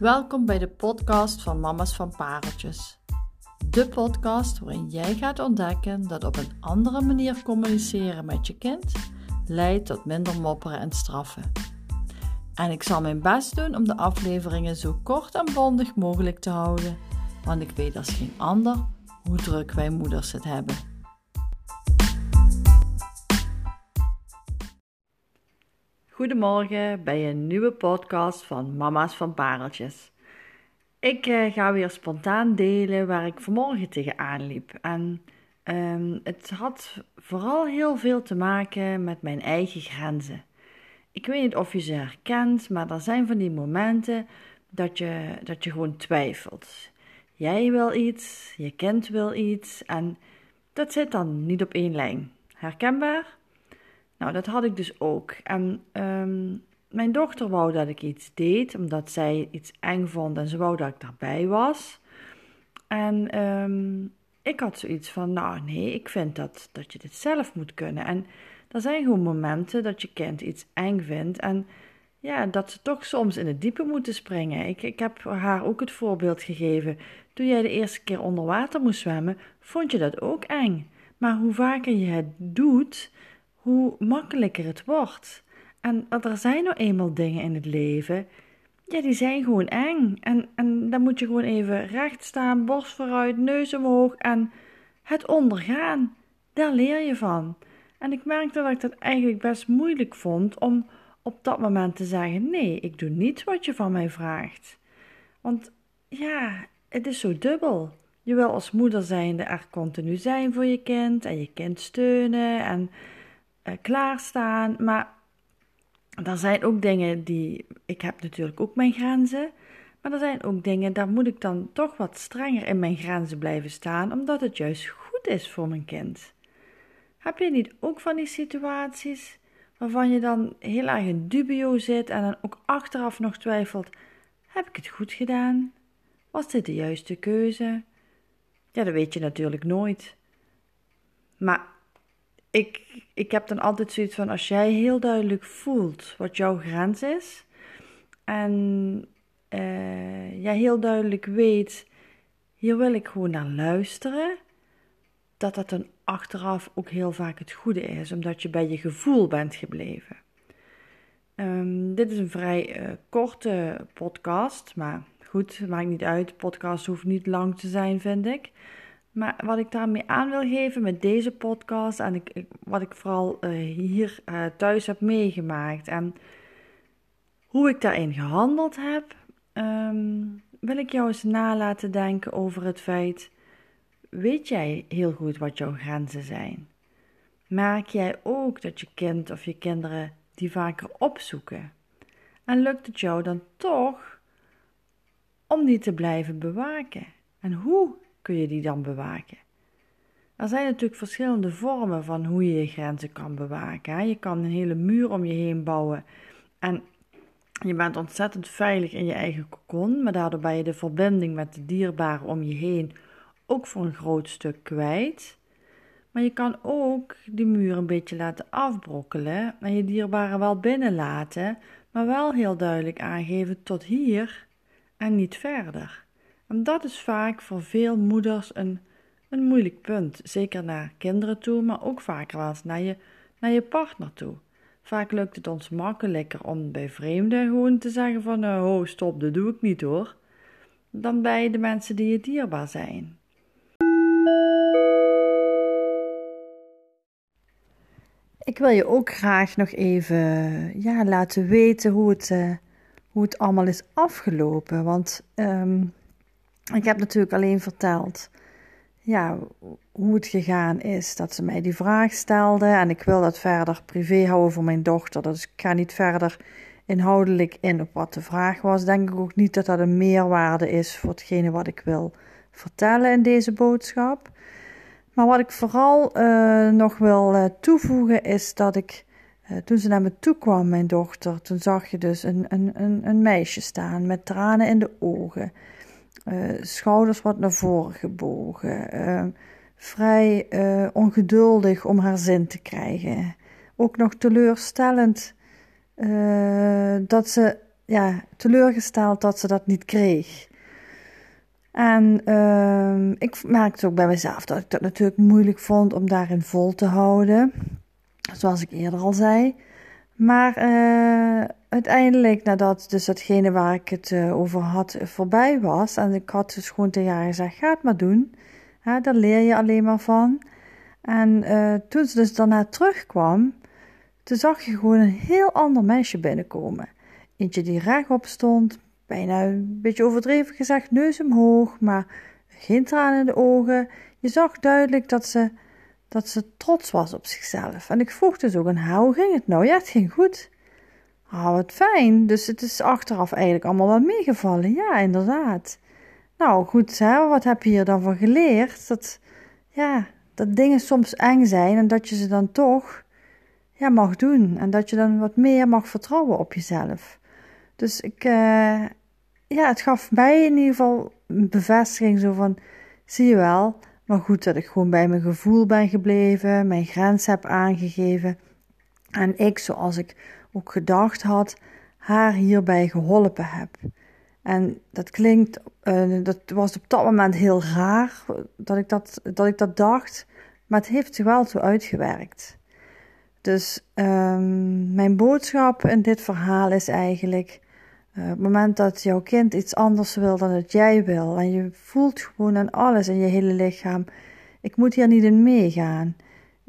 Welkom bij de podcast van Mama's van Pareltjes. De podcast waarin jij gaat ontdekken dat op een andere manier communiceren met je kind leidt tot minder mopperen en straffen. En ik zal mijn best doen om de afleveringen zo kort en bondig mogelijk te houden, want ik weet als geen ander hoe druk wij moeders het hebben. Goedemorgen bij een nieuwe podcast van Mama's van Pareltjes. Ik uh, ga weer spontaan delen waar ik vanmorgen tegenaan liep. En ehm, het had vooral heel veel te maken met mijn eigen grenzen. Ik weet niet of je ze herkent, maar er zijn van die momenten dat je, dat je gewoon twijfelt. Jij wil iets, je kind wil iets en dat zit dan niet op één lijn. Herkenbaar? Nou, dat had ik dus ook. En ehm, mijn dochter wou dat ik iets deed, omdat zij iets eng vond en ze wou dat ik daarbij was. En ehm, ik had zoiets van, nou nee, ik vind dat, dat je dit zelf moet kunnen. En er zijn gewoon momenten dat je kind iets eng vindt en ja, dat ze toch soms in het diepe moeten springen. Ik, ik heb haar ook het voorbeeld gegeven. Toen jij de eerste keer onder water moest zwemmen, vond je dat ook eng. Maar hoe vaker je het doet, hoe makkelijker het wordt. En er zijn nou eenmaal dingen in het leven, ja, die zijn gewoon eng. En, en dan moet je gewoon even recht staan, borst vooruit, neus omhoog en het ondergaan. Daar leer je van. En ik merkte dat ik dat eigenlijk best moeilijk vond om op dat moment te zeggen: nee, ik doe niet wat je van mij vraagt. Want ja, het is zo dubbel. Je wil als moeder zijnde er continu zijn voor je kind en je kind steunen en klaarstaan. Maar er zijn ook dingen die. Ik heb natuurlijk ook mijn grenzen. Maar er zijn ook dingen, daar moet ik dan toch wat strenger in mijn grenzen blijven staan, omdat het juist goed is voor mijn kind. Heb je niet ook van die situaties waarvan je dan heel erg in dubio zit en dan ook achteraf nog twijfelt: heb ik het goed gedaan? Was dit de juiste keuze? Ja, dat weet je natuurlijk nooit. Maar ik, ik heb dan altijd zoiets van: als jij heel duidelijk voelt wat jouw grens is, en uh, jij heel duidelijk weet: hier wil ik gewoon naar luisteren, dat dat dan achteraf ook heel vaak het goede is, omdat je bij je gevoel bent gebleven. Um, dit is een vrij uh, korte podcast, maar goed, maakt niet uit. Podcast hoeft niet lang te zijn, vind ik. Maar wat ik daarmee aan wil geven met deze podcast en ik, wat ik vooral uh, hier uh, thuis heb meegemaakt en hoe ik daarin gehandeld heb, um, wil ik jou eens na laten denken over het feit: weet jij heel goed wat jouw grenzen zijn? Merk jij ook dat je kind of je kinderen die vaker opzoeken? En lukt het jou dan toch om die te blijven bewaken? En hoe kun je die dan bewaken? Er zijn natuurlijk verschillende vormen van hoe je je grenzen kan bewaken. Je kan een hele muur om je heen bouwen en je bent ontzettend veilig in je eigen kokon, maar daardoor ben je de verbinding met de dierbaren om je heen ook voor een groot stuk kwijt. Maar je kan ook die muur een beetje laten afbrokkelen en je dierbaren wel binnenlaten, maar wel heel duidelijk aangeven tot hier en niet verder. En dat is vaak voor veel moeders een, een moeilijk punt. Zeker naar kinderen toe, maar ook vaker wel naar je, naar je partner toe. Vaak lukt het ons makkelijker om bij vreemden gewoon te zeggen van oh stop, dat doe ik niet hoor. Dan bij de mensen die je dierbaar zijn. Ik wil je ook graag nog even ja, laten weten hoe het, uh, hoe het allemaal is afgelopen. Want um, ik heb natuurlijk alleen verteld ja, hoe het gegaan is. Dat ze mij die vraag stelde. En ik wil dat verder privé houden voor mijn dochter. Dus ik ga niet verder inhoudelijk in op wat de vraag was. Denk ik ook niet dat dat een meerwaarde is voor hetgene wat ik wil vertellen in deze boodschap. Maar wat ik vooral uh, nog wil uh, toevoegen is dat ik, uh, toen ze naar me toe kwam, mijn dochter, toen zag je dus een, een, een, een meisje staan met tranen in de ogen. Uh, schouders wat naar voren gebogen. Uh, vrij uh, ongeduldig om haar zin te krijgen. Ook nog teleurstellend dat ze ja, teleurgesteld dat ze dat niet kreeg. En uh, ik merkte ook bij mezelf dat ik dat natuurlijk moeilijk vond om daarin vol te houden. Zoals ik eerder al zei. Maar uh, uiteindelijk, nadat dus datgene waar ik het uh, over had voorbij was, en ik had dus gewoon tegen haar gezegd: ga het maar doen. Daar leer je alleen maar van. En uh, toen ze dus daarna terugkwam, toen zag je gewoon een heel ander meisje binnenkomen. Eentje die rechtop stond, bijna een beetje overdreven gezegd, neus omhoog, maar geen tranen in de ogen. Je zag duidelijk dat ze, dat ze trots was op zichzelf. En ik vroeg dus ook aan haar, hoe ging het nou? Ja, het ging goed. Ah, wat fijn. Dus het is achteraf eigenlijk allemaal wel meegevallen. Ja, inderdaad. Nou, goed, hè? wat heb je hier dan van geleerd? Dat, ja, dat dingen soms eng zijn en dat je ze dan toch ja, mag doen. En dat je dan wat meer mag vertrouwen op jezelf. Dus ik, uh, ja, het gaf mij in ieder geval een bevestiging zo van, zie je wel, maar goed dat ik gewoon bij mijn gevoel ben gebleven, mijn grens heb aangegeven. En ik, zoals ik ook gedacht had, haar hierbij geholpen heb. En dat klinkt, uh, dat was op dat moment heel raar dat ik dat, dat ik dat dacht, maar het heeft zich wel zo uitgewerkt. Dus um, mijn boodschap in dit verhaal is eigenlijk: op het moment dat jouw kind iets anders wil dan dat jij wil, en je voelt gewoon aan alles in je hele lichaam: ik moet hier niet in meegaan.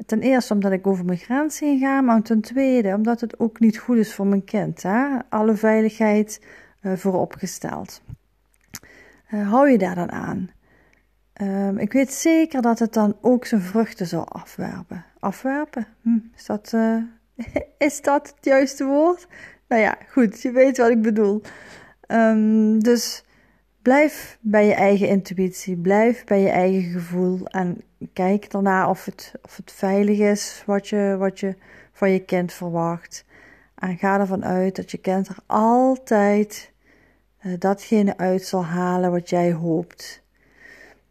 Ten eerste omdat ik over mijn grens heen ga, maar ten tweede omdat het ook niet goed is voor mijn kind. Hè? Alle veiligheid uh, vooropgesteld. Uh, hou je daar dan aan? Um, ik weet zeker dat het dan ook zijn vruchten zal afwerpen. Afwerpen? Hm, is, dat, is dat het juiste woord? Nou ja, goed, je weet wat ik bedoel. Um, dus blijf bij je eigen intuïtie, blijf bij je eigen gevoel en kijk daarna of het, of het veilig is wat je, wat je van je kind verwacht. En ga ervan uit dat je kind er altijd uh, datgene uit zal halen wat jij hoopt.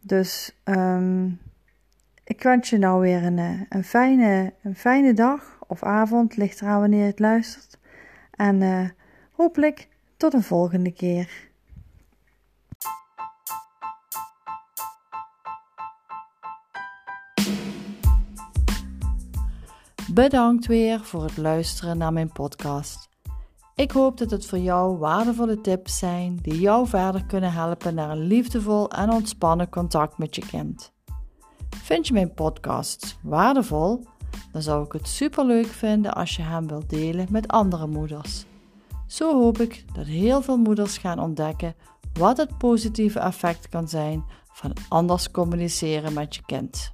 Dus um, ik wens je nou weer een, eh, een, fijne, een fijne dag of avond, ligt eraan wanneer je het luistert. En uh, hopelijk tot een volgende keer. Bedankt weer voor het luisteren naar mijn podcast. Ik hoop dat het voor jou waardevolle tips zijn die jou verder kunnen helpen naar een liefdevol en ontspannen contact met je kind. Vind je mijn podcast waardevol? Dan zou ik het super leuk vinden als je hem wilt delen met andere moeders. Zo hoop ik dat heel veel moeders gaan ontdekken wat het positieve effect kan zijn van anders communiceren met je kind.